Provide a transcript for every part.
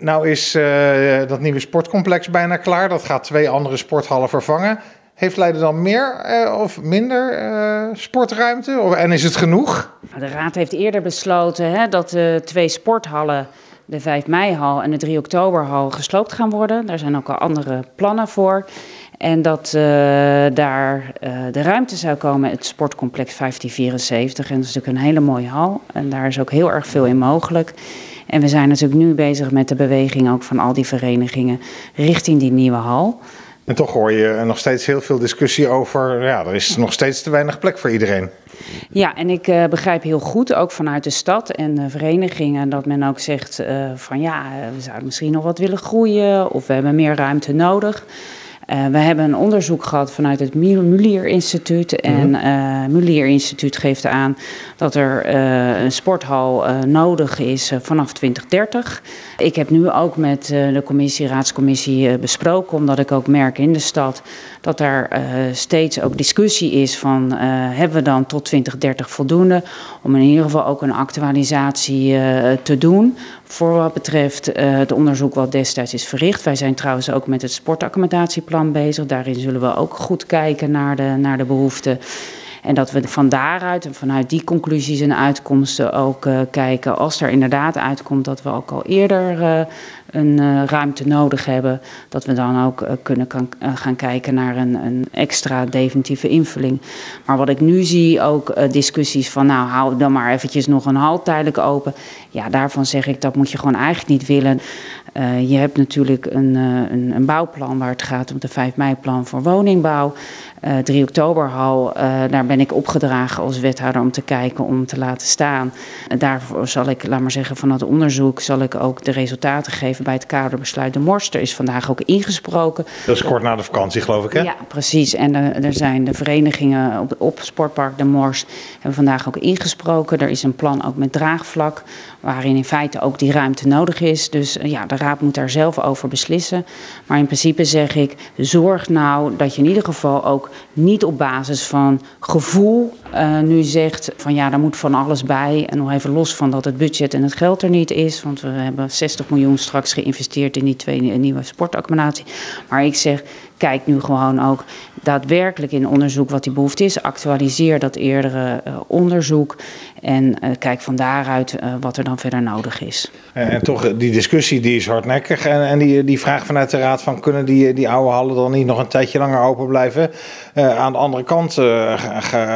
Nou is dat nieuwe sportcomplex bijna klaar. Dat gaat twee andere sporthallen vervangen. Heeft Leiden dan meer of minder sportruimte? Of, en is het genoeg? De Raad heeft eerder besloten hè, dat de twee sporthallen de 5 mei-hal en de 3 oktoberhal gesloopt gaan worden. Daar zijn ook al andere plannen voor. En dat daar de ruimte zou komen, het sportcomplex 1574. En dat is natuurlijk een hele mooie hal. En daar is ook heel erg veel in mogelijk. En we zijn natuurlijk nu bezig met de beweging ook van al die verenigingen richting die nieuwe hal. En toch hoor je nog steeds heel veel discussie over, ja, er is nog steeds te weinig plek voor iedereen. Ja, en ik uh, begrijp heel goed, ook vanuit de stad en de verenigingen, dat men ook zegt uh, van ja, we zouden misschien nog wat willen groeien of we hebben meer ruimte nodig. Uh, we hebben een onderzoek gehad vanuit het Mulier Instituut. En uh, Mulier Instituut geeft aan dat er uh, een sporthal nodig is vanaf 2030. Ik heb nu ook met de commissie, raadscommissie besproken, omdat ik ook merk in de stad dat daar steeds ook discussie is van hebben we dan tot 2030 voldoende om in ieder geval ook een actualisatie te doen voor wat betreft het onderzoek wat destijds is verricht. Wij zijn trouwens ook met het bezig. Daarin zullen we ook goed kijken naar de, naar de behoeften. En dat we van daaruit en vanuit die conclusies en uitkomsten ook uh, kijken, als er inderdaad uitkomt dat we ook al eerder uh, een uh, ruimte nodig hebben, dat we dan ook kunnen kan, gaan kijken naar een, een, extra definitieve invulling. Maar wat ik nu zie, ook discussies van nou hou dan maar eventjes nog een hal tijdelijk open. Ja, daarvan zeg ik dat moet je gewoon eigenlijk niet willen. je hebt natuurlijk een, een, een, bouwplan waar het gaat om de 5 mei-plan voor woningbouw. 3 oktoberhal, daar ben ik opgedragen als wethouder om te kijken, om te laten staan. En daarvoor zal ik, laat maar zeggen, van het onderzoek zal ik ook de resultaten geven bij het kaderbesluit de Mors. Er is vandaag ook ingesproken. Dat is kort na de vakantie, geloof ik, hè? Ja, precies. En uh, er zijn de verenigingen op, op Sportpark de Mors hebben vandaag ook ingesproken. Er is een plan ook met draagvlak, waarin in feite ook die ruimte nodig is. Dus uh, ja, de raad moet daar zelf over beslissen. Maar in principe zeg ik, zorg nou dat je in ieder geval ook niet op basis van gevoel uh, nu zegt van ja, daar moet van alles bij. En nog even los van dat het budget en het geld er niet is. Want we hebben 60 miljoen straks geïnvesteerd in die twee nieuwe sportaccommodatie. Maar ik zeg, kijk nu gewoon ook daadwerkelijk in onderzoek wat die behoefte is. Actualiseer dat eerdere uh, onderzoek. En uh, kijk van daaruit uh, wat er dan verder nodig is. En, en, toch, die discussie die is hardnekkig. En, en die, die vraag vanuit de Raad van kunnen die, die oude hallen dan niet nog een tijdje langer open blijven? aan de andere kant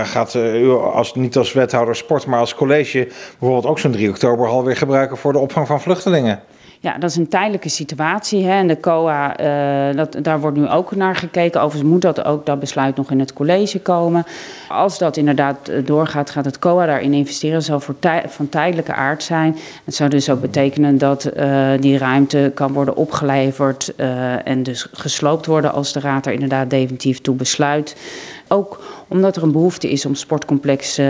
gaat u als, niet als wethouder sport, maar als college bijvoorbeeld ook zo'n 3 oktoberhal weer gebruiken voor de opvang van vluchtelingen. Ja, dat is een tijdelijke situatie. Hè. En de COA, uh, dat, daar wordt nu ook naar gekeken. Overigens moet dat ook dat besluit nog in het college komen. Als dat inderdaad eh, doorgaat, gaat het COA daarin investeren. Dat zal voor van tijdelijke aard zijn. Het zou dus ook betekenen dat uh, die ruimte kan worden opgeleverd en dus gesloopt worden als de raad er inderdaad definitief toe besluit. Ook omdat er een behoefte is om sportcomplex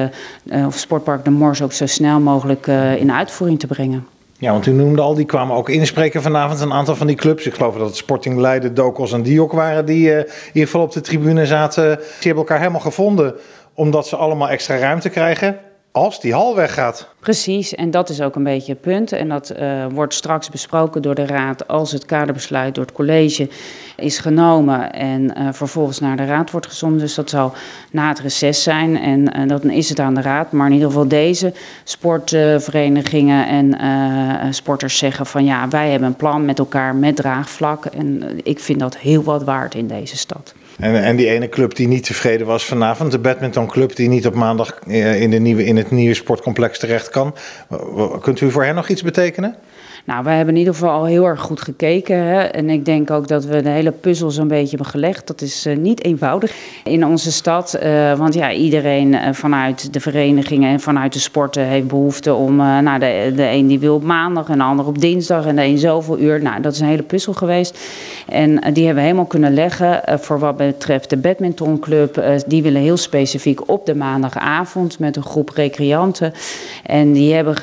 of sportpark de Mors ook zo snel mogelijk in uitvoering te brengen. Ja, want u noemde al, die kwamen ook inspreken vanavond. Een aantal van die clubs. Ik geloof dat het Sporting Leiden, Dokos en Diok waren die in ieder geval op de tribune zaten. Die hebben elkaar helemaal gevonden omdat ze allemaal extra ruimte krijgen als die hal weggaat. Precies, en dat is ook een beetje het punt. En dat uh, wordt straks besproken door de Raad als het kaderbesluit door het college is genomen en uh, vervolgens naar de Raad wordt gezonden. Dus dat zal na het reces zijn en uh, dan is het aan de Raad. Maar in ieder geval deze sportverenigingen en sporters zeggen van ja, wij hebben een plan met elkaar met draagvlak. En ik vind dat heel wat waard in deze stad. En, en die ene club die niet tevreden was vanavond, de badmintonclub die niet op maandag in, de nieuwe, in het nieuwe sportcomplex terecht kan. Kunt u voor hen nog iets betekenen? Nou, wij hebben in ieder geval al heel erg goed gekeken. Hè? En ik denk ook dat we de hele puzzel zo'n beetje hebben gelegd. Dat is uh, niet eenvoudig in onze stad. Uh, want ja, iedereen uh, vanuit de verenigingen en vanuit de sporten heeft behoefte om... nou, de, de een die wil op maandag en de ander op dinsdag en de een zoveel uur. Nou, dat is een hele puzzel geweest. En die hebben we helemaal kunnen leggen voor wat betreft de badmintonclub. die willen heel specifiek op de maandagavond met een groep recreanten. En die hebben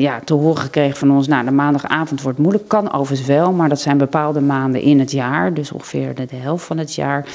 ja, te horen gekregen van van ons, nou de maandagavond wordt moeilijk, kan overigens wel, maar dat zijn bepaalde maanden in het jaar, dus ongeveer de, helft van het jaar.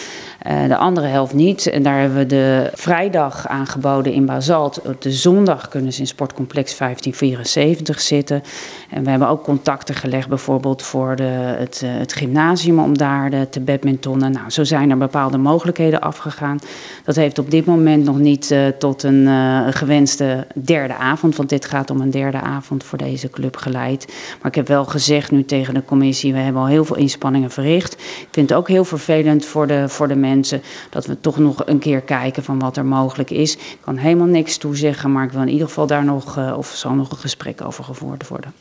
Uh, de andere helft niet. En daar hebben we de vrijdag aangeboden in Basalt. Op de zondag kunnen ze in sportcomplex 1574 zitten. En we hebben ook contacten gelegd bijvoorbeeld voor de, het, uh, het gymnasium om daar de, te badmintonnen. Nou, zo zijn er bepaalde mogelijkheden afgegaan. Dat heeft op dit moment nog niet uh, tot een gewenste derde avond, want dit gaat om een derde avond voor deze club geleid. Maar ik heb wel gezegd nu tegen de commissie, we hebben al heel veel inspanningen verricht. Ik vind het ook heel vervelend voor de, voor de mensen dat we toch nog een keer kijken van wat er mogelijk is. Ik kan helemaal niks toezeggen, maar ik wil in ieder geval daar nog, uh, of zal nog een gesprek over gevoerd worden.